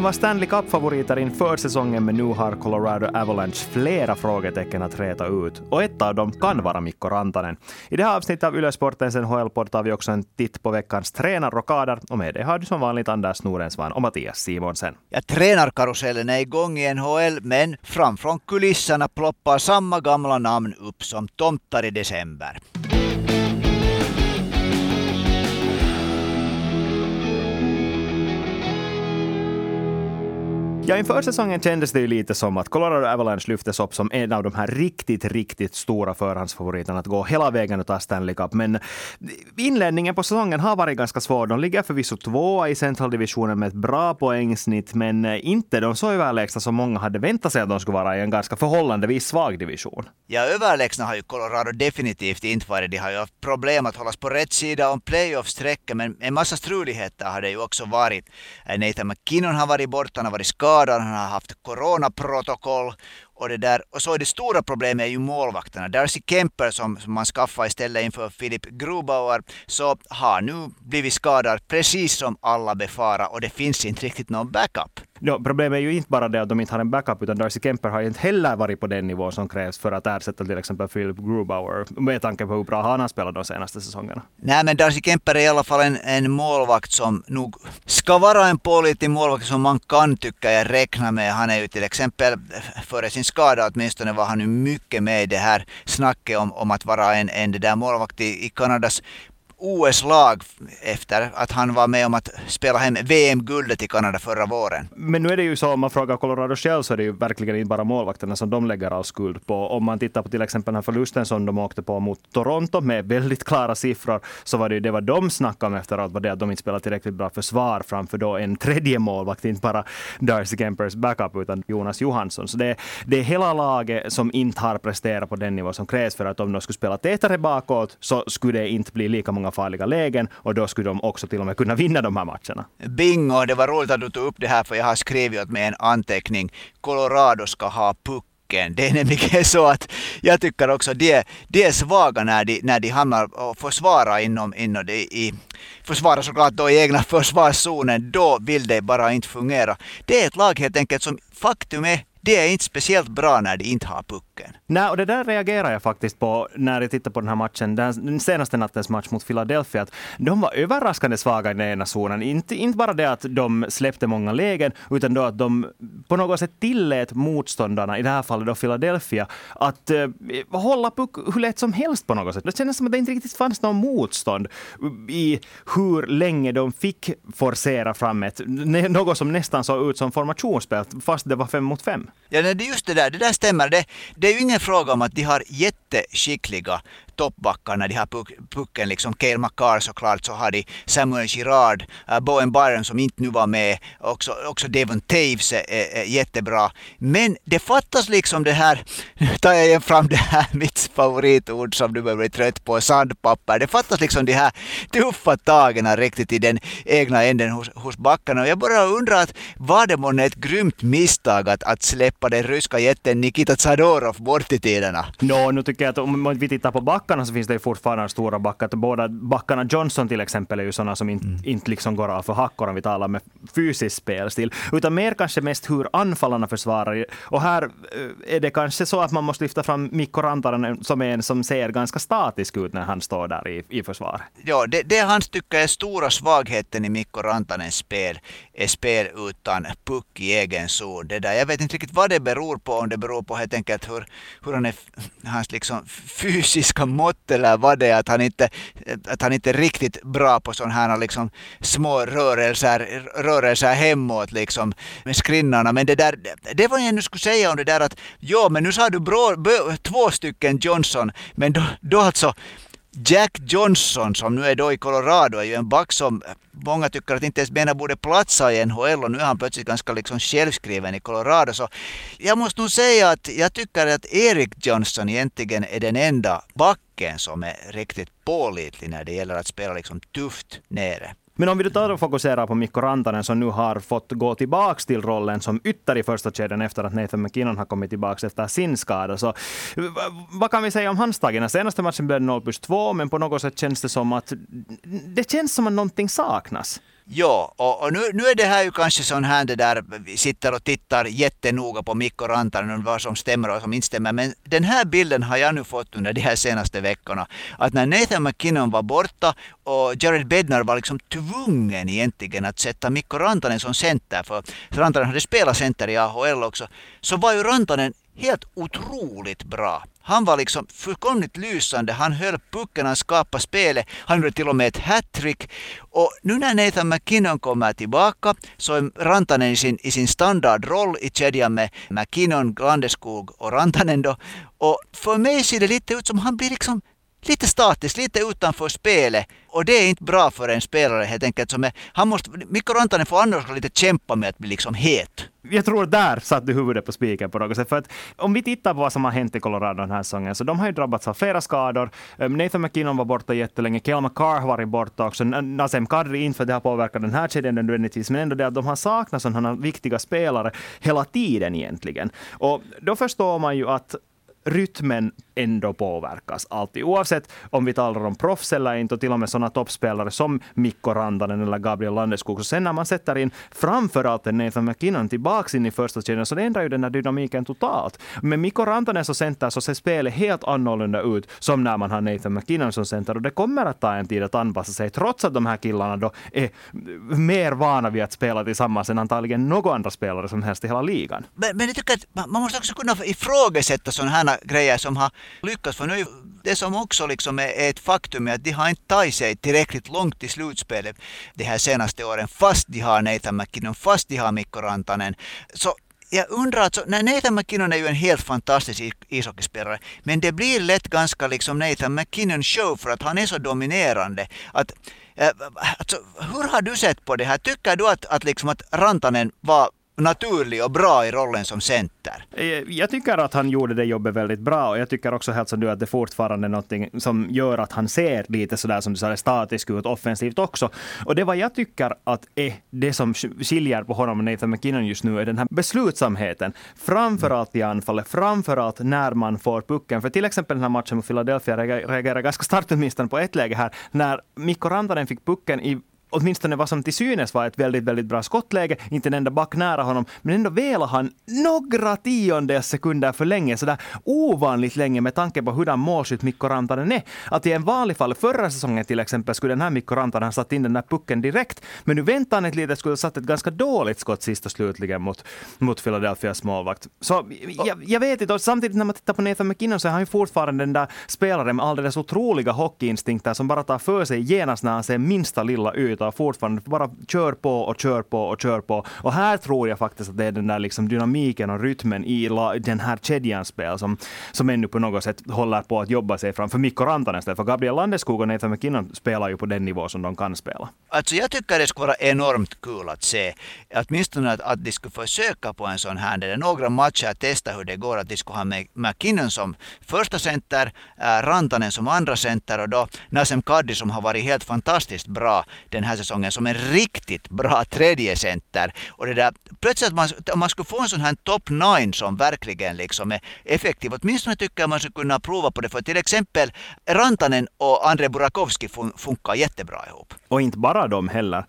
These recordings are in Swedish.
De var Stanley Cup-favoriter inför säsongen men nu har Colorado Avalanche flera frågetecken att räta ut. Och ett av dem kan vara Mikko Rantanen. I det här avsnittet av Yle Sportens NHL-podd tar vi också en titt på veckans tränarrockader och med det har du som vanligt Anders Norensvan och Mattias Simonsen. Ja, tränarkarusellen är igång i NHL men framför kulisserna ploppar samma gamla namn upp som tomtar i december. Ja, inför säsongen kändes det ju lite som att Colorado Avalanche lyftes upp som en av de här riktigt, riktigt stora förhandsfavoriterna att gå hela vägen och ta Stanley Cup. Men inledningen på säsongen har varit ganska svår. De ligger förvisso tvåa i centraldivisionen med ett bra poängsnitt, men inte de så överlägsna som många hade väntat sig att de skulle vara i en ganska förhållandevis svag division. Ja, överlägsna har ju Colorado definitivt inte varit. De har ju haft problem att hållas på rätt sida om playoff-strecket, men en massa struligheter har det ju också varit. Eh, Nathan McKinnon har varit borta, han har varit skadad skadad, han har haft coronaprotokoll och, det där. och så är det stora problemet är ju målvakterna. Darcy Kemper som, som man skaffade istället inför Philip Grubauer så har nu blivit skadad precis som alla befarar och det finns inte riktigt någon backup. No, problemet är ju inte bara det att de inte har en backup, utan Darcy Kemper har inte heller varit på den nivå som krävs för att ersätta till exempel Philip Grubauer, med tanke på hur bra han har spelat de senaste säsongerna. Nej, men Darcy Kemper är i alla fall en, en målvakt som nog ska vara en pålitlig målvakt som man kan tycka jag räkna med. Han är ju till exempel före sin skada åtminstone var han ju mycket med i det här snacket om, om att vara en, en det där målvakt i, i Kanadas OS-lag efter att han var med om att spela hem VM-guldet i Kanada förra våren. Men nu är det ju så, om man frågar Colorado själv, så är det ju verkligen inte bara målvakterna som de lägger all skuld på. Om man tittar på till exempel den här förlusten som de åkte på mot Toronto med väldigt klara siffror, så var det ju det vad de snackade om efteråt, var det att de inte spelade tillräckligt bra försvar framför då en tredje målvakt, inte bara Darcy Kempers backup, utan Jonas Johansson. Så det, det är hela laget som inte har presterat på den nivå som krävs för att om de skulle spela tätare bakåt, så skulle det inte bli lika många farliga lägen och då skulle de också till och med kunna vinna de här matcherna. Bingo! Det var roligt att du tog upp det här för jag har skrivit åt mig en anteckning. Colorado ska ha puck det är nämligen så att jag tycker också de, de är svaga när de, när de hamnar och försvarar inom, inom de, i, försvara såklart då i egna försvarszonen. Då vill det bara inte fungera. Det är ett lag helt enkelt som faktum är det är inte speciellt bra när de inte har pucken. Nej, och det där reagerar jag faktiskt på när jag tittar på den här matchen, den senaste nattens match mot Philadelphia. Att de var överraskande svaga i den ena zonen. Inte, inte bara det att de släppte många lägen, utan då att de på något sätt tillät motståndarna, i det här fallet då Philadelphia, att eh, hålla puck hur lätt som helst på något sätt. Det kändes som att det inte riktigt fanns någon motstånd i hur länge de fick forcera fram ett, något som nästan såg ut som formationsspel, fast det var fem mot fem. Ja, det är just det där, det där stämmer. Det, det är ju ingen fråga om att de har jätteskickliga toppbackarna. De har pucken liksom. Cale McCarr såklart, så har de Samuel Girard, uh, Bowen Byron som inte nu var med, också, också Devon Taves är, är, är, jättebra. Men det fattas liksom det här, nu tar jag igen fram det här mitt favoritord som du börjar bli trött på, sandpapper. Det fattas liksom de här tuffa tagen riktigt i den egna änden hos, hos backarna. Och jag börjar undra att var det månne ett grymt misstag att, att släppa den ryska jätten Nikita Tsadorov bort i tiderna? No, nu tycker jag att om vi tittar på backarna backarna så finns det ju fortfarande stora backar. Båda backarna Johnson till exempel är ju sådana som inte, mm. inte liksom går av för hackor om vi talar med fysisk spelstil. Utan mer kanske mest hur anfallarna försvarar. Och här eh, är det kanske så att man måste lyfta fram Mikko Rantanen som är en som ser ganska statisk ut när han står där i, i försvar. Ja, det, det han tycker är stora svagheten i Mikko Rantanens spel är spel utan puck i egen zon. Det där, jag vet inte riktigt vad det beror på, om det beror på helt enkelt hur, hur han är, hans liksom fysiska mått eller vad det är, att han inte, att han inte är riktigt bra på sådana här liksom små rörelser, rörelser hemåt liksom med skrinnarna. Men det där, det var jag nu skulle säga om det där att ja, men nu sa du bra, två stycken Johnson, men då, då alltså Jack Johnson som nu är då i Colorado är ju en back som många tycker att inte ens menar borde platsa i NHL och nu är han plötsligt ganska liksom självskriven i Colorado. Så jag måste nog säga att jag tycker att Erik Johnson egentligen är den enda backen som är riktigt pålitlig när det gäller att spela liksom tufft nere. Men om vi då tar och fokuserar på Mikko Rantanen som nu har fått gå tillbaka till rollen som ytter i första kedjan efter att Nathan McKinnon har kommit tillbaka efter sin skada. Så, vad kan vi säga om hans tag? Den alltså, senaste matchen blev 0 plus 2, men på något sätt känns det som att det känns som att någonting saknas. Ja, och, och, nu, nu är det här ju kanske sån här det där, vi sitter och tittar jättenoga på Mikko Rantanen och vad som stämmer och vad som inte stämmer. Men den här bilden har jag nu fått under de här senaste veckorna. Att när Nathan McKinnon var borta och Jared Bednar var liksom tvungen egentligen att sätta Mikko Rantanen som center, för Rantanen hade spelat center i AHL också, så var ju Rantanen helt otroligt bra. Han var liksom fullkomligt lysande. Han höll pucken, han skapade spelet. Han gjorde till och med ett hattrick. Och nu när Nathan McKinnon kommer tillbaka så är Rantanen i sin, i sin standardroll i kedjan med McKinnon, Landeskog och Rantanen då. Och för mig ser det lite ut som han blir liksom lite statiskt, lite utanför spelet. Och det är inte bra för en spelare helt enkelt. Som är, han måste, Mikko Rantanen får annars lite kämpa med att bli liksom het. Jag tror där satt du huvudet på spiken på något sätt. För att om vi tittar på vad som har hänt i Colorado den här säsongen, så de har ju drabbats av flera skador. Ehm, Nathan McKinnon var borta jättelänge, Kel McCarr har varit borta också, Nazem Kadri inte för att det har påverkat den här kedjan nödvändigtvis, men ändå det att de har saknat sådana viktiga spelare hela tiden egentligen. Och då förstår man ju att rytmen ändå påverkas alltid. Oavsett om vi talar om proffs eller inte och till och med sådana toppspelare som Mikko Rantanen eller Gabriel Landeskog. Så sen när man sätter in framförallt en Nathan McKinnon tillbaks in i första kedjan så det ändrar ju den här dynamiken totalt. Med Mikko Rantanen som center så ser spelet helt annorlunda ut som när man har Nathan McKinnon som center och det kommer att ta en tid att anpassa sig trots att de här killarna då är mer vana vid att spela tillsammans än antagligen några andra spelare som helst i hela ligan. Men, men jag tycker att man måste också kunna ifrågasätta sådana här grejer som har lyckats. För nu, det som också liksom är ett faktum är att de har inte tagit sig tillräckligt långt i slutspelet de här senaste åren. Fast de har Nathan McKinnon, fast de har Mikko Rantanen. Så jag undrar, alltså, Nathan McKinnon är ju en helt fantastisk ishockeyspelare, men det blir lätt ganska liksom Nathan McKinnon show för att han är så dominerande. Att, äh, alltså, hur har du sett på det här? Tycker du att, att, liksom att Rantanen var naturlig och bra i rollen som center. Eh, jag tycker att han gjorde det jobbet väldigt bra och jag tycker också helt som du att det fortfarande är något som gör att han ser lite sådär som du sa, statisk ut offensivt också. Och det vad jag tycker att är det som skiljer på honom och Nathan McKinnon just nu är den här beslutsamheten. Framförallt i anfallet, framförallt när man får pucken. För till exempel den här matchen mot Philadelphia reagerade ganska starkt åtminstone på ett läge här när Mikko Rantanen fick pucken i åtminstone vad som till synes var ett väldigt, väldigt bra skottläge, inte en enda back nära honom, men ändå velade han några tiondels sekunder för länge, sådär ovanligt länge med tanke på hurdan målskytt Mikko Rantanen är. Att i en vanlig fall, förra säsongen till exempel, skulle den här Mikko Rantanen ha satt in den där pucken direkt, men nu väntar han ett litet, skulle ha satt ett ganska dåligt skott sist och slutligen mot, mot Philadelphias målvakt. Så jag, jag vet inte, och samtidigt när man tittar på Nathan McKinnon så är han ju fortfarande den där spelaren med alldeles otroliga hockeyinstinkter som bara tar för sig genast när han ser minsta lilla ut utan fortfarande bara kör på och kör på och kör på. Och här tror jag faktiskt att det är den där liksom dynamiken och rytmen i den här kedjans spel som, som ännu på något sätt håller på att jobba sig fram för Mikko Rantanen För Gabriel Landeskog och Nathan McKinnon spelar ju på den nivå som de kan spela. Alltså jag tycker det skulle vara enormt kul att se, åtminstone att, att de skulle försöka på en sån här, det är några matcher testa hur det går, att de skulle ha McKinnon som första center, äh, Rantanen som andra center och då Nasem Kadri som har varit helt fantastiskt bra den här här säsongen som en riktigt bra tredje center. Och det där, plötsligt man, om man skulle få en sån här top 9 som verkligen liksom är effektiv, åtminstone tycker jag man skulle kunna prova på det. För till exempel Rantanen och André Burakovsky fun funkar jättebra ihop. Och inte bara de heller.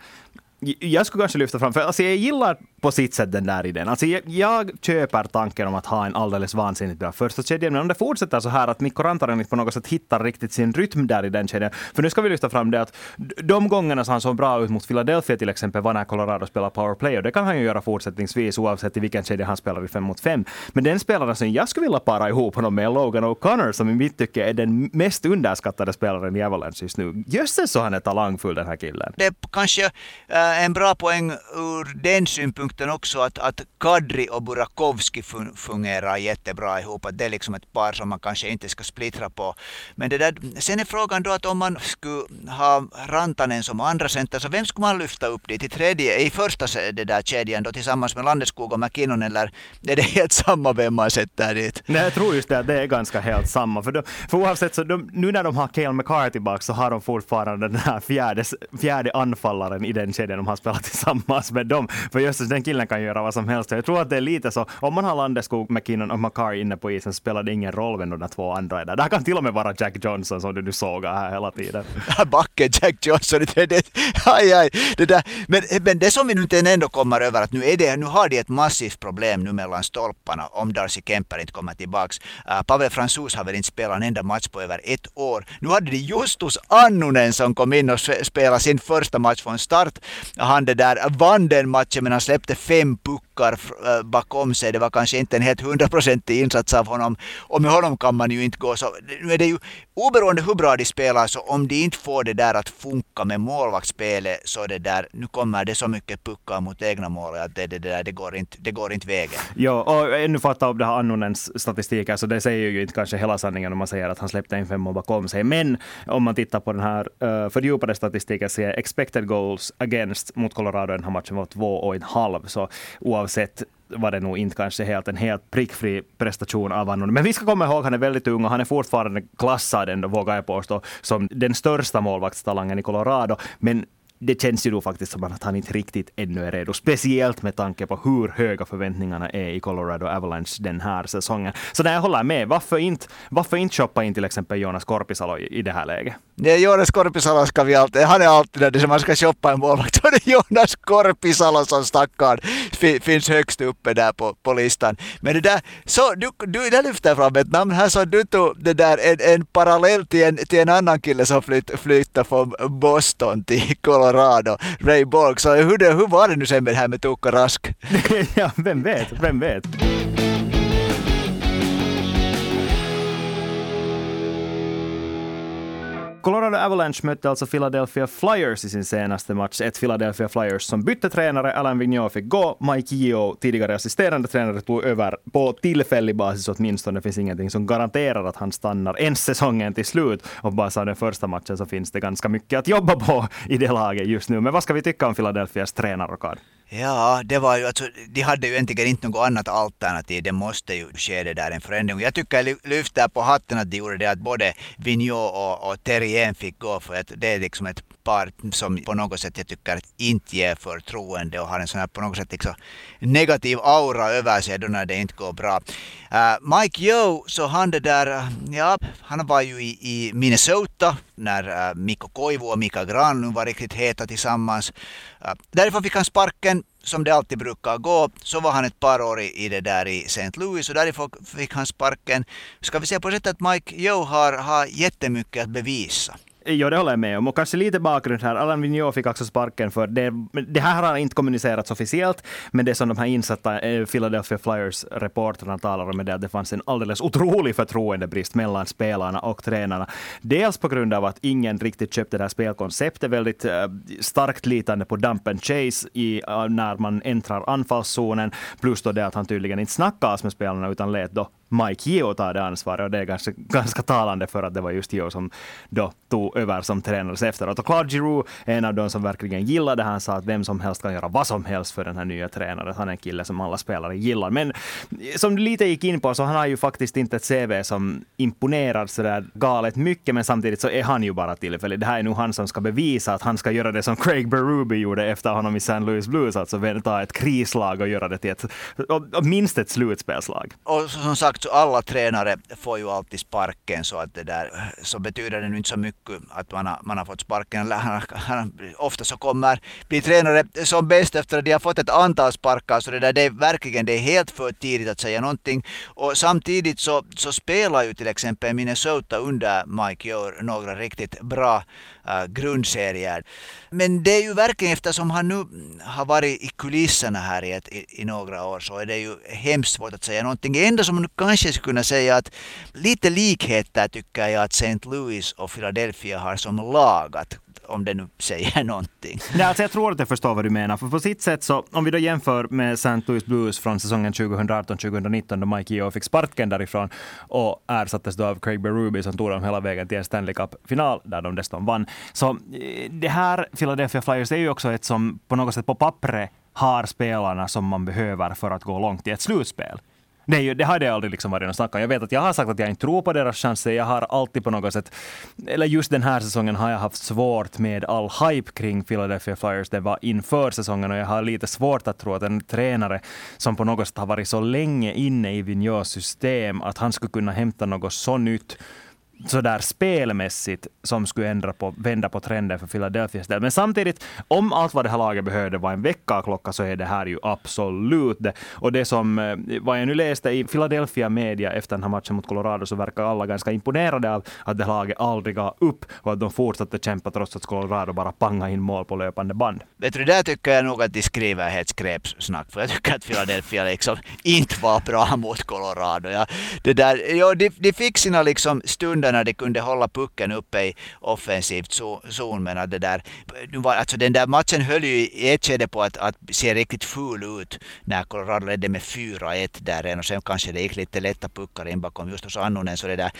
Jag skulle kanske lyfta fram, för alltså jag gillar på sitt sätt den där idén. Alltså jag, jag, köper tanken om att ha en alldeles vansinnigt bra första kedja, men om det fortsätter så här att Mikko Rantanen på något sätt hittar riktigt sin rytm där i den kedjan. För nu ska vi lyfta fram det att de gångerna som han såg bra ut mot Philadelphia till exempel var när Colorado spelar powerplay och det kan han ju göra fortsättningsvis oavsett i vilken kedja han spelar i fem mot fem. Men den spelaren som jag skulle vilja para ihop honom med är Logan O'Connor som i mitt tycke är den mest underskattade spelaren i Avalanche just nu. Jösses så han är talangfull den här killen. Det är kanske är en bra poäng ur den synpunkten punkten också att, att Kadri och Burakovsky fun fungerar jättebra ihop. Att det är liksom ett par som man kanske inte ska splittra på. Men det där, sen är frågan då att om man skulle ha Rantanen som andra center, så vem skulle man lyfta upp dit i tredje, i första det där kedjan då tillsammans med Landeskog och McKinnon eller är det helt samma vem man sätter dit? Nej, jag tror just det, det är ganska helt samma. För, de, för oavsett, så de, nu när de har Cale McCarthy tillbaka så har de fortfarande den här fjärde, fjärde anfallaren i den kedjan de har spelat tillsammans med dem. För just den den killen kan göra vad som helst. Jag tror att det är lite så, om man har Landeskog, McKinnon och Makar inne på isen så spelar det ingen roll vem de två andra är där. Det här kan till och med vara Jack Johnson som du nu sågar här hela tiden. Backen Jack Johnson, det, det, aj, aj, det där. Men, men det som vi nu inte ändå kommer över, att nu, är det, nu har de ett massivt problem nu mellan stolparna om Darcy Kemper inte kommer tillbaks. Uh, Pavel Fransus har väl inte spelat en enda match på över ett år. Nu hade de Justus Annunen som kom in och spelade sin första match från start. Han det där vann den matchen men han släppte fem puckar eh, bakom sig. Det var kanske inte en helt hundraprocentig insats av honom. Och med honom kan man ju inte gå så. Nu är det ju oberoende hur bra de spelar så om de inte får det där att funka med målvaktsspelet så det där, nu kommer det så mycket puckar mot egna mål att det, det, det, där, det, går, inte, det går inte vägen. Ja, och ännu för att ta upp det här Annonens statistik, alltså det säger ju inte kanske hela sanningen om man säger att han släppte in fem mål bakom sig. Men om man tittar på den här uh, fördjupade statistiken så är expected goals against mot Colorado den här matchen var två och en halv. Så oavsett var det nog inte kanske helt en helt prickfri prestation av honom. Men vi ska komma ihåg att han är väldigt ung och han är fortfarande klassad ändå, vågar jag påstå, som den största målvaktstalangen i Colorado. Men det känns ju då faktiskt som att han inte riktigt ännu är redo. Speciellt med tanke på hur höga förväntningarna är i Colorado Avalanche den här säsongen. Så där jag håller med. Varför inte, varför inte shoppa in till exempel Jonas Korpisalo i, i det här läget? Nej, Jonas Korpisalo ska vi alltid, han är alltid där, som man ska shoppa en målvakt. Och det är Jonas Korpisalo som stackarn finns högst uppe där på, på listan. Men det där, så du, du där lyfter fram ett namn här som du tog det där en, en parallell till en, till en annan kille som flytt, flyttade från Boston till Colorado Colorado, Ray Borg. Så hur, det, hur var det nu sen med det här med Tuukka Rask? ja, vem vet, vem vet. Colorado Avalanche mötte alltså Philadelphia Flyers i sin senaste match. Ett Philadelphia Flyers som bytte tränare. Alain Vigneault fick gå. Mike Gio, tidigare assisterande tränare, tog över på tillfällig basis åtminstone. Det finns ingenting som garanterar att han stannar ens säsongen till slut. Och bara av den första matchen så finns det ganska mycket att jobba på i det laget just nu. Men vad ska vi tycka om Philadelphias tränarrockad? Ja, det var ju alltså, de hade ju egentligen inte något annat alternativ. Det måste ju ske det där en förändring. Jag tycker jag lyfter på hatten att de gjorde det att både Vigneault och, och Terrien fick gå för att det är liksom ett par som på något sätt jag tycker inte ger förtroende och har en sån här på något sätt liksom negativ aura över sig då när det inte går bra. Uh, Mike Joe, så han det där, ja, han var ju i, i Minnesota när uh, Mikko Koivu och Mika Granlund var riktigt heta tillsammans. Uh, därifrån fick han sparken som det alltid brukar gå, så var han ett par år i, i det där i St. Louis och därifrån fick han sparken. Ska vi säga på sättet att Mike Joe har, har jättemycket att bevisa. Jo, det håller jag med om. Och kanske lite bakgrund här. Alain Vigneault fick också sparken för det. Det här har inte kommunicerats officiellt, men det som de här insatta eh, Philadelphia Flyers-reportrarna talar om är det att det fanns en alldeles otrolig förtroendebrist mellan spelarna och tränarna. Dels på grund av att ingen riktigt köpte det här spelkonceptet, väldigt eh, starkt litande på dump and chase i, eh, när man äntrar anfallszonen, plus då det att han tydligen inte snackas med spelarna utan lät då Mike Gio tar det ansvaret och det är ganska, ganska talande för att det var just Gio som då tog över som tränare efteråt. Och Claude Giroux är en av de som verkligen gillade. Han sa att vem som helst kan göra vad som helst för den här nya tränaren. Han är en kille som alla spelare gillar. Men som du lite gick in på så han har ju faktiskt inte ett CV som imponerar sådär galet mycket, men samtidigt så är han ju bara tillfällig. Det här är nog han som ska bevisa att han ska göra det som Craig Berube gjorde efter honom i St. Louis Blues, alltså ta ett krislag och göra det till ett, minst ett slutspelslag. Och som sagt så alla tränare får ju alltid sparken så att det där så betyder det nu inte så mycket att man har, man har fått sparken. Ofta så kommer bli tränare som bäst efter att de har fått ett antal sparkar så det där det är verkligen det är helt för tidigt att säga någonting. Och samtidigt så, så spelar ju till exempel Minnesota under Mike gör några riktigt bra äh, grundserier. Men det är ju verkligen eftersom han nu har varit i kulisserna här i, ett, i, i några år så är det ju hemskt svårt att säga någonting. Det enda som man kanske skulle kunna säga att lite likheter tycker jag att St. Louis och Philadelphia har som lag. Att om det nu säger någonting. Nej, alltså jag tror att jag förstår vad du menar. För på sitt sätt så, om vi då jämför med St. Louis Blues från säsongen 2018-2019 då Mike Gio fick sparken därifrån och ersattes då av Craig Berube som tog dem hela vägen till en Stanley Cup-final där de dessutom vann. Så eh, det här Philadelphia Flyers är ju också ett som på något sätt på pappret har spelarna som man behöver för att gå långt i ett slutspel. Nej, det har det aldrig liksom varit någon snack om. Jag vet att jag har sagt att jag inte tror på deras chanser. Jag har alltid på något sätt, eller just den här säsongen har jag haft svårt med all hype kring Philadelphia Flyers. Det var inför säsongen och jag har lite svårt att tro att en tränare som på något sätt har varit så länge inne i Vigneaus system, att han skulle kunna hämta något så nytt sådär spelmässigt som skulle ändra på, vända på trenden för Philadelphias del. Men samtidigt, om allt vad det här laget behövde var en väckarklocka så är det här ju absolut det. Och det som, eh, vad jag nu läste i Philadelphia media efter den här matchen mot Colorado så verkar alla ganska imponerade av att det laget aldrig gav upp och att de fortsatte kämpa trots att Colorado bara pangade in mål på löpande band. Vet du, där tycker jag nog att de skriver helt skräpsnack, för jag tycker att Philadelphia liksom inte var bra mot Colorado. Ja, det där, ja, de, de fick sina liksom stunder när de kunde hålla pucken uppe i offensivt zon. Men det där, alltså den där matchen höll ju i ett skede på att, att se riktigt ful ut när Colorado ledde med 4-1 där och sen kanske det gick lite lätta puckar in bakom just hos Annonen. Så det där,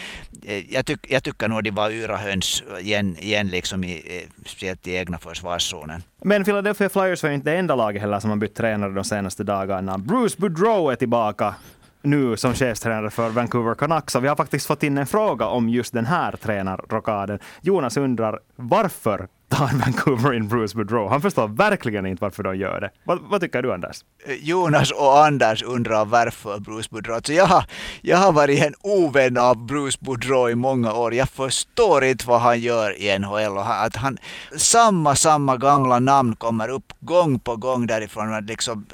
eh, jag, tyck, jag tycker nog de var yra höns igen, igen liksom i, eh, speciellt i egna försvarszonen. Men Philadelphia Flyers var ju inte det enda laget heller som har bytt tränare de senaste dagarna. Bruce Boudreau är tillbaka nu som chefstränare för Vancouver Canucks. Och vi har faktiskt fått in en fråga om just den här tränarrokaden. Jonas undrar varför tar Vancouver in Bruce Boudreau? Han förstår verkligen inte varför de gör det. Vad, vad tycker du Anders? Eh, Jonas och Anders undrar varför Bruce Boudreau. Alltså jag, har, jag har varit en ovän av Bruce Boudreau i många år. Jag förstår inte vad han gör i NHL. Och att han, samma, samma gamla namn kommer upp gång på gång därifrån. Liksom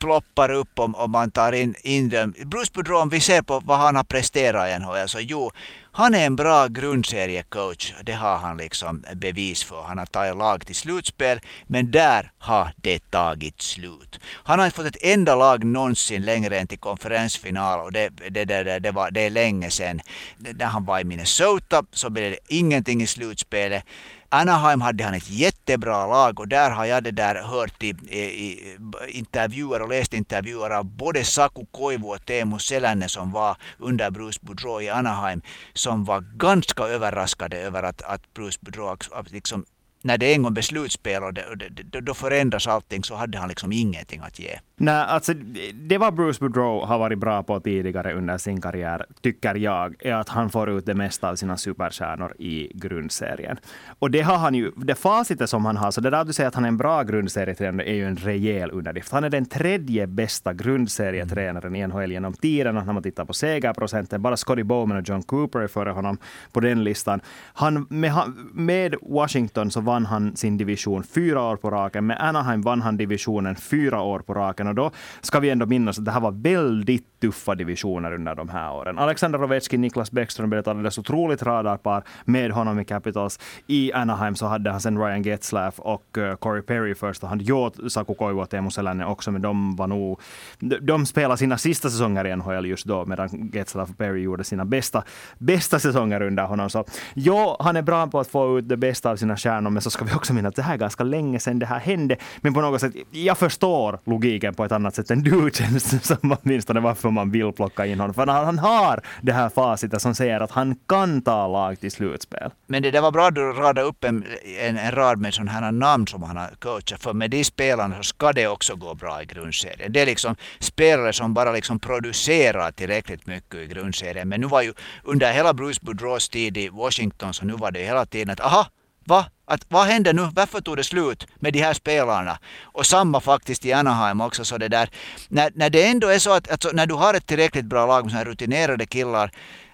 ploppar upp om, om man tar in, in dem. Bruce Boudreau, om vi ser på vad han har presterat i NHL, så jo, han är en bra grundseriecoach. Det har han liksom bevis för. Han har tagit lag till slutspel, men där har det tagit slut. Han har inte fått ett enda lag någonsin längre än till konferensfinal och det, det, det, det, var, det är länge sedan. När han var i Minnesota så blev det ingenting i slutspelet. Anaheim hade han ett jättebra lag och där har jag det där hört i, i intervjuer och läst intervjuer av både Saku Koivu och Teemu Selänne som var under Bruce Boudreau i Anaheim som var ganska överraskade över att, att Bruce Boudreau liksom när det en gång blev slutspel och det, det, då förändras allting så hade han liksom ingenting att ge. Nej, alltså, det var Bruce Boudreau har varit bra på tidigare under sin karriär, tycker jag, är att han får ut det mesta av sina superstjärnor i grundserien. Och det har han ju, det facitet som han har, så det där du säger att han är en bra grundserietränare är ju en rejäl underdrift. Han är den tredje bästa grundserietränaren i NHL genom tiderna när man tittar på segerprocenten. Bara Scotty Bowman och John Cooper är före honom på den listan. Han, med, med Washington så vann han sin division fyra år på raken. Med Anaheim vann han divisionen fyra år på raken. Och då ska vi ändå minnas att det här var väldigt tuffa divisioner under de här åren. Alexander Ovechkin, Niklas Bäckström blev ett alldeles otroligt radarpar med honom i Capitals. I Anaheim så hade han sen Ryan Getzlaff och eh, Corey Perry första hand. Jo, Saku Koivu och Teemu Selänne också, men de var nog... De, de spelade sina sista säsonger i NHL just då, medan Getzlaff och Perry gjorde sina bästa, bästa säsonger under honom. Så jo, han är bra på att få ut det bästa av sina stjärnor, men så ska vi också minnas att det här är ganska länge sedan det här hände. Men på något sätt, jag förstår logiken på ett annat sätt än du känns som åtminstone varför man vill plocka in honom. För han har det här facitet som säger att han kan ta lag till slutspel. Men det där var bra att du radade upp en, en, en rad med sådana här namn som han har coachat. För med de spelarna så ska det också gå bra i grundserien. Det är liksom spelare som bara liksom producerar tillräckligt mycket i grundserien. Men nu var ju under hela Bruce Boudreaus tid i Washington så nu var det hela tiden att aha, Va? Att, vad hände nu? Varför tog det slut med de här spelarna? Och samma faktiskt i Anaheim också. Så det där. När, när det ändå är så att alltså, när du har ett tillräckligt bra lag med rutinerade killar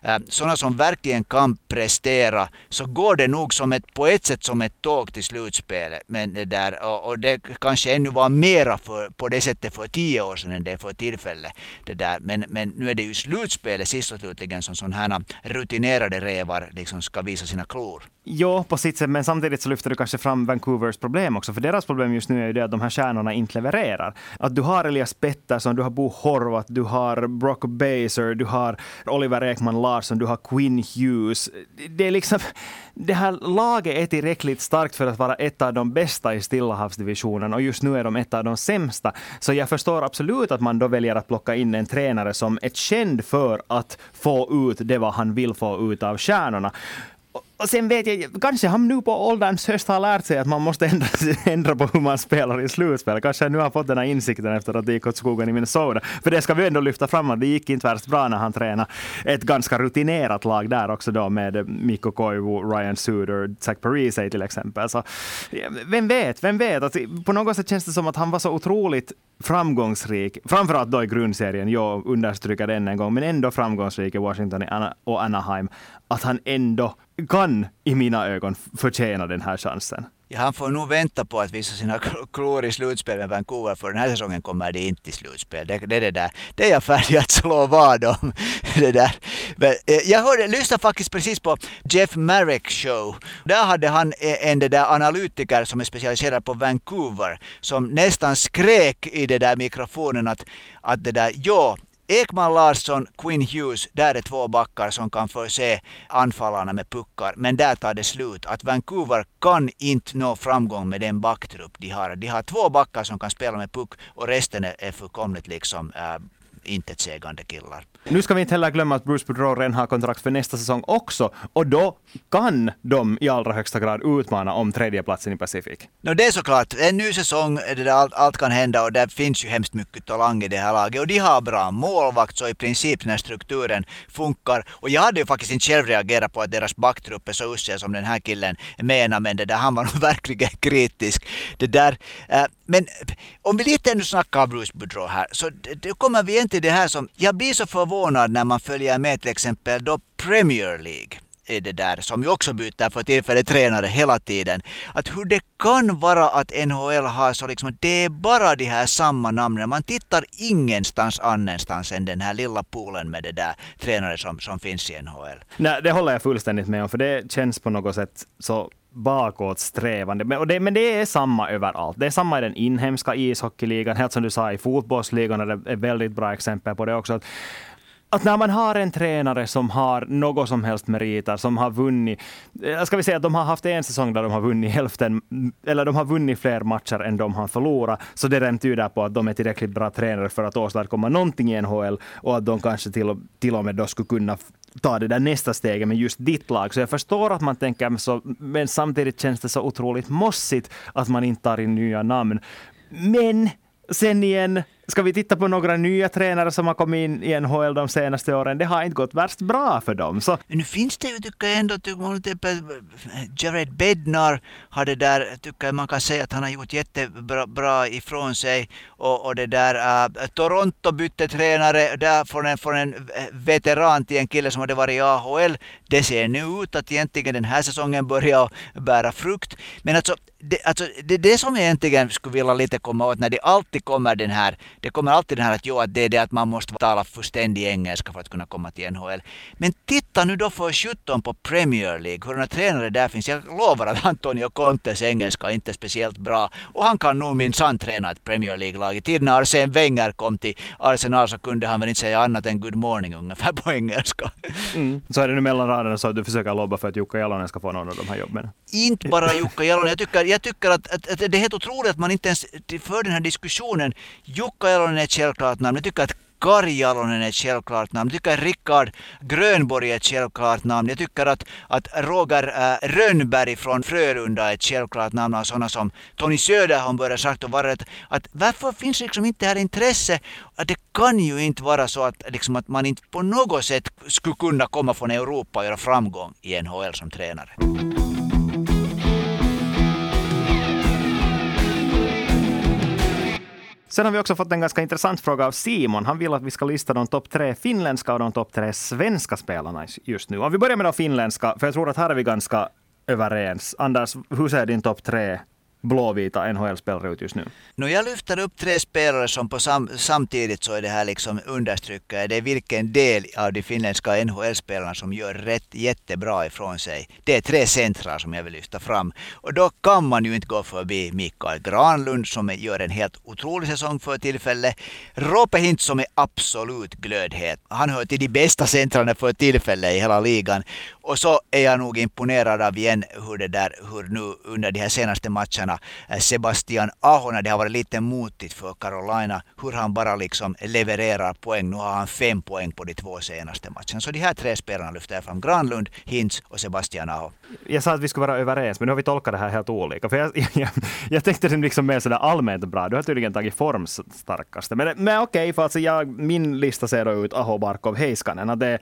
Äh, sådana som verkligen kan prestera, så går det nog som ett, på ett sätt som ett tåg till slutspelet. Men det där, och, och det kanske ännu var mera för, på det sättet för tio år sedan än det är för tillfället. Det där. Men, men nu är det ju slutspelet sist och slutligen som sådana här rutinerade rävar liksom ska visa sina klor. Jo, på sitt sätt, men samtidigt så lyfter du kanske fram Vancouvers problem också. För deras problem just nu är ju det att de här stjärnorna inte levererar. Att du har Elias Pettersson, du har Bo Horvat, du har Brock Baser, du har Oliver Ekman Larsson, du har Quinn Hughes. Det är liksom... Det här laget är tillräckligt starkt för att vara ett av de bästa i Stillahavsdivisionen och just nu är de ett av de sämsta. Så jag förstår absolut att man då väljer att plocka in en tränare som är känd för att få ut det vad han vill få ut av stjärnorna och sen vet jag, kanske han nu på ålderns höst har lärt sig att man måste ändra, ändra på hur man spelar i slutspel. Kanske han nu har fått den här insikten efter att det gick åt skogen i Minnesota. För det ska vi ändå lyfta fram att det gick inte värst bra när han tränade ett ganska rutinerat lag där också då med Mikko Koivu, Ryan Suter, Zach Parise till exempel. Så, vem vet, vem vet? Att på något sätt känns det som att han var så otroligt framgångsrik, framförallt då i grundserien, jag understryker det än en gång, men ändå framgångsrik i Washington och Anaheim, att han ändå kan i mina ögon förtjäna den här chansen. Ja, han får nog vänta på att visa sina klor i slutspel med Vancouver, för den här säsongen kommer det inte till slutspel. Det, det, det, där. det är jag färdig att slå vad om. Det där. Men, eh, jag hörde, lyssnade faktiskt precis på Jeff Marek show. Där hade han eh, en det där analytiker som är specialiserad på Vancouver, som nästan skrek i den där mikrofonen att, att det där, ja, Ekman Larsson, Quinn Hughes, där är två backar som kan förse anfallarna med puckar. Men där tar det slut. Att Vancouver kan inte nå framgång med den backtrupp de har. De har två backar som kan spela med puck och resten är fullkomligt liksom äh, intetsägande killar. Nu ska vi inte heller glömma att Bruce Boudreau redan har kontrakt för nästa säsong också. Och då kan de i allra högsta grad utmana om tredjeplatsen i Pacific. No, det är såklart. En ny säsong, där allt, allt kan hända och det finns ju hemskt mycket talang i det här laget. Och de har bra målvakt, så i princip den här strukturen funkar. Och jag hade ju faktiskt inte själv reagerat på att deras backtrupp är så usel som den här killen menar, men det där, han var nog verkligen kritisk. Det där, äh, men om vi lite ännu snackar Bruce Boudreau här, så då kommer vi igen till det här som, jag blir så förvånad när man följer med till exempel då Premier League är det där, som ju också byter för tillfället tränare hela tiden. Att hur det kan vara att NHL har så liksom, det är bara de här samma namnen. Man tittar ingenstans annanstans än den här lilla poolen med det där tränare som, som finns i NHL. Nej, det håller jag fullständigt med om, för det känns på något sätt så bakåtsträvande. Men, och det, men det är samma överallt. Det är samma i den inhemska ishockeyligan, helt som du sa i fotbollsligan, är det ett väldigt bra exempel på det också. Att, när man har en tränare som har något som helst meriter, som har vunnit, eh, ska vi säga att de har haft en säsong där de har vunnit hälften, eller de har vunnit fler matcher än de har förlorat, så det redan tyder på att de är tillräckligt bra tränare för att åstadkomma någonting i NHL och att de kanske till och, till och med då skulle kunna ta det där nästa steget med just ditt lag. Så jag förstår att man tänker så, men samtidigt känns det så otroligt mossigt att man inte tar in nya namn. Men sen igen, Ska vi titta på några nya tränare som har kommit in i NHL de senaste åren? Det har inte gått värst bra för dem. Så. Nu finns det ju, tycker jag ändå, tycker Jared Bednar har det där, tycker man kan säga att han har gjort jättebra ifrån sig. Och, och det där, uh, Toronto bytte tränare där från en, från en veteran till en kille som hade varit i AHL. Det ser nu ut att egentligen den här säsongen börjar bära frukt. Men alltså, det, alltså, det, det som jag egentligen skulle vilja lite komma åt när det alltid kommer den här det kommer alltid den här att, jo, att det är det att man måste tala fullständig engelska för att kunna komma till NHL. Men titta nu då för 17 på Premier League, hurdana tränare där finns. Jag lovar att Antonio Contes engelska är inte speciellt bra. Och han kan nog minsann träna ett Premier League-lag. I tiden när Arsene Wenger kom till Arsenal så kunde han väl inte säga annat än good morning ungefär på engelska. Mm. Så är det nu mellan raderna så att du försöker lobba för att Jukka Jalonen ska få någon av de här jobben? Inte bara Jukka Jalonen. Jag tycker, jag tycker att, att, att, det är helt otroligt att man inte ens för den här diskussionen. Jukka Jalonen är ett självklart namn. Jag tycker att Kari Jalonen är ett självklart namn. Jag tycker att Rickard Grönborg är ett självklart namn. Jag tycker att, att Roger äh, Rönnberg från Frölunda är ett självklart namn. Och sådana som Tony Söderholm börjar sagt och vara att, att varför finns liksom inte det här intresse? Att det kan ju inte vara så att, liksom, att man inte på något sätt skulle kunna komma från Europa och göra framgång i NHL som tränare. Sen har vi också fått en ganska intressant fråga av Simon. Han vill att vi ska lista de topp tre finländska och de topp tre svenska spelarna just nu. Om vi börjar med de finländska, för jag tror att här är vi ganska överens. Anders, hur ser din topp tre blåvita NHL-spelare ut just nu? No, jag lyfter upp tre spelare som på sam, samtidigt så är det här liksom understryker det är vilken del av de finländska NHL-spelarna som gör rätt jättebra ifrån sig. Det är tre centrar som jag vill lyfta fram. Och då kan man ju inte gå förbi Mikael Granlund som gör en helt otrolig säsong för tillfället. Roope Hint som är absolut glödhet. Han hör till de bästa centrarna för tillfället i hela ligan. Och så är jag nog imponerad av igen hur det där, hur nu under de här senaste matcherna Eh, Sebastian Aho, när det har varit lite motigt för Carolina, hur han bara liksom levererar poäng. Nu har han fem poäng på de två senaste matcherna. Så de här tre spelarna lyfter jag fram. Granlund, Hintz och Sebastian Aho. Jag sa att vi skulle vara överens, men nu har vi tolkat det här helt olika. För jag, jag, jag tänkte liksom mer sådär allmänt bra. Du har tydligen tagit formstarkaste. Men, men okej, för alltså jag, min lista ser då ut Aho, Barkov, Heiskanen. det,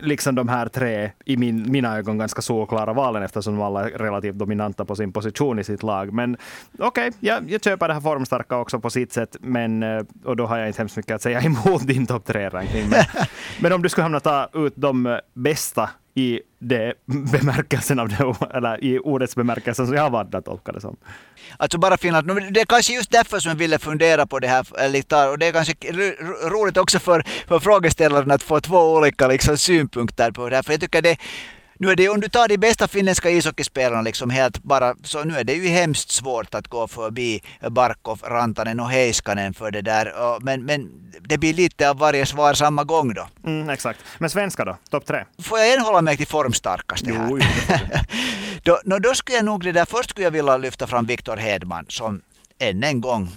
liksom de här tre, i min, mina ögon, ganska solklara valen eftersom de alla är relativt dominanta på sin position i sitt lag. Men okej, okay, jag, jag köper det här formstarka också på sitt sätt, men, eh, och då har jag inte hemskt mycket att säga emot din topp tre-ranking. Men, men om du skulle hamna ta ut de bästa i det bemärkelsen av det, eller i ordets bemärkelse som jag har valt att tolka det som. Alltså bara Finland, det är kanske just därför som jag ville fundera på det här eh, lite, och det är kanske roligt också för, för frågeställaren att få två olika liksom, synpunkter på det här, för jag tycker det nu är det om du tar de bästa finländska ishockeyspelarna liksom helt bara, så nu är det ju hemskt svårt att gå förbi Barkov, Rantanen och Heiskanen för det där. Men, men det blir lite av varje svar samma gång då. Mm, exakt. Men svenska då? Topp tre? Får jag än hålla mig till formstarkaste här? Jo, då, no, då skulle jag nog det där, först skulle jag vilja lyfta fram Viktor Hedman som än en gång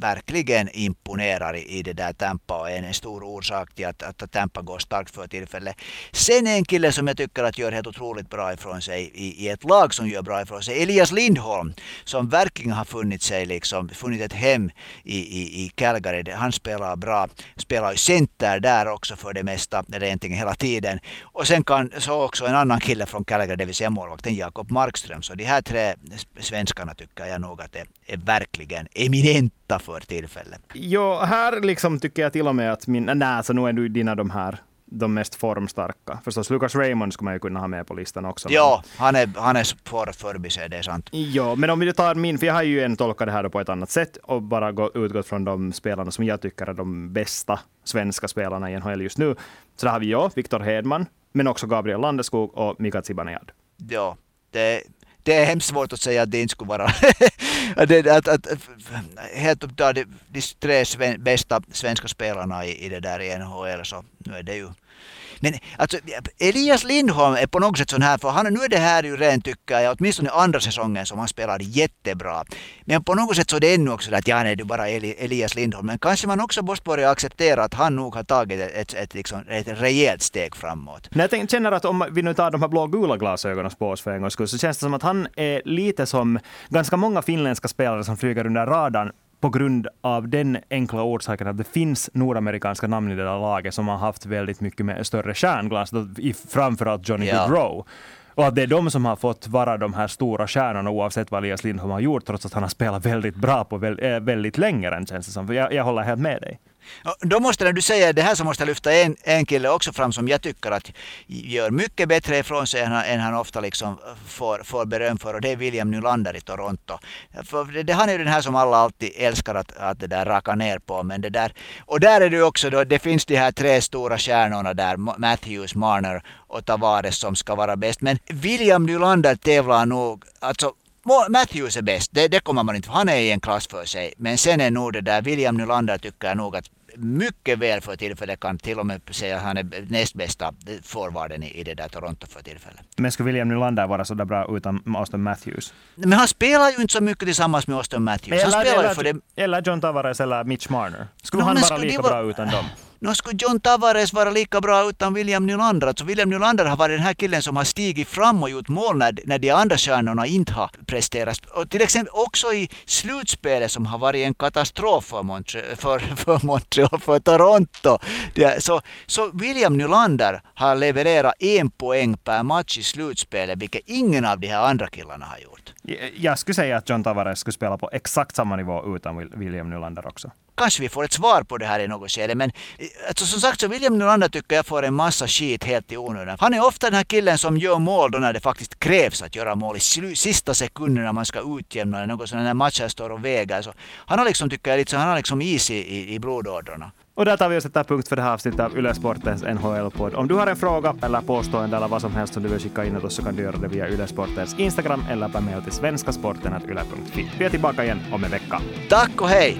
verkligen imponerar i, det där Tampa och är en stor orsak till att, att Tampa går starkt för tillfället. Sen en kille som jag tycker att gör helt otroligt bra ifrån sig i, i ett lag som gör bra ifrån sig, Elias Lindholm, som verkligen har funnit sig liksom, funnit ett hem i, i, i Calgary. Han spelar bra, spelar ju center där också för det mesta, eller egentligen hela tiden. Och sen kan så också en annan kille från Calgary, det vill säga målvakten Jakob Markström. Så de här tre svenskarna tycker jag nog att är, är verkligen eminenta för tillfället. Jo, här liksom tycker jag till och med att min... Nej, så nu är du dina de här de mest formstarka. Förstås, Lucas Raymond skulle man ju kunna ha med på listan också. Ja, han är, han är svår att förbise, det är sant. Ja, men om vi tar min, för jag har ju en tolkat det här på ett annat sätt och bara gå, utgått från de spelarna som jag tycker är de bästa svenska spelarna i NHL just nu. Så där har vi ja, Viktor Hedman, men också Gabriel Landeskog och Mika Zibanejad. Ja, det det är hemskt svårt att säga att det inte skulle vara att, att, att, helt upp de, de tre sven, bästa svenska spelarna i, i det där i NHL så nu är det ju men alltså, Elias Lindholm är på något sätt sån här, för han, nu är det här ju rent tycker jag, åtminstone andra säsongen som han spelade jättebra. Men på något sätt så är det ännu också att ja, nej, du bara Elias Lindholm. Men kanske man också måste börja acceptera att han nog har tagit ett, ett, ett, liksom, ett rejält steg framåt. Men jag känner att om vi nu tar de här blå-gula glasögonen på oss för en gångs skull, så känns det som att han är lite som ganska många finländska spelare som flyger under radarn på grund av den enkla orsaken att det finns nordamerikanska namn i det där laget som har haft väldigt mycket med större stjärnglans, framförallt Johnny ja. Gaudreau. Och att det är de som har fått vara de här stora stjärnorna oavsett vad Elias Lindholm har gjort, trots att han har spelat väldigt bra på väldigt, väldigt länge än känns det som. Jag, jag håller helt med dig. Då måste, när du säger det här så måste jag lyfta en, en kille också fram som jag tycker att gör mycket bättre ifrån sig än han, än han ofta liksom får, får beröm för och det är William Nylander i Toronto. För det, det, han är ju den här som alla alltid älskar att, att det där raka ner på. Men det där, och där är det också då, det finns de här tre stora stjärnorna där, Matthews, Marner och Tavares som ska vara bäst. Men William Nylander tävlar nog, alltså Matthews är bäst, det, det kommer man inte Han är i en klass för sig. Men sen är nog det där, William Nylander tycker jag nog att mycket väl för tillfället. Kan till och med säga att han är näst bästa forwarden i, i det där Toronto för tillfället. Men skulle William Nylander vara så där bra utan Austin Matthews? Men han spelar ju inte så mycket tillsammans med Austin Matthews. Eller, han spelar eller, för det... eller John Tavares eller Mitch Marner. Skulle no, han vara lika var... bra utan dem? Nå skulle John Tavares vara lika bra utan William Nylander. Alltså William Nylander har varit den här killen som har stigit fram och gjort mål när, när de andra stjärnorna inte har presterat. Och till exempel också i slutspelet som har varit en katastrof för, Montre, för, för Montreal, för Toronto. Det, så, så William Nylander har levererat en poäng per match i slutspelet, vilket ingen av de här andra killarna har gjort. Jag skulle säga att John Tavares skulle spela på exakt samma nivå utan William Nylander också. Kanske vi får ett svar på det här i något skede. Men eh, alltså, som sagt så William Nylander tycker jag får en massa skit helt i onödan. Han är ofta den här killen som gör mål då när det faktiskt krävs att göra mål. I sista sekunden när man ska utjämna eller något sånt när matchen står och väger. Så han har liksom, tycker jag, lite, han har liksom is i, i, i blodådrorna. Och där tar vi och sätter punkt för det här avsnittet av Yle Sportens NHL-podd. Om du har en fråga eller påstående eller vad som helst som du vill skicka in oss så kan du göra det via Yle Sportens Instagram eller på mejl till svenskasporten.yle.fi. Vi är tillbaka igen om en vecka. Tack och hej!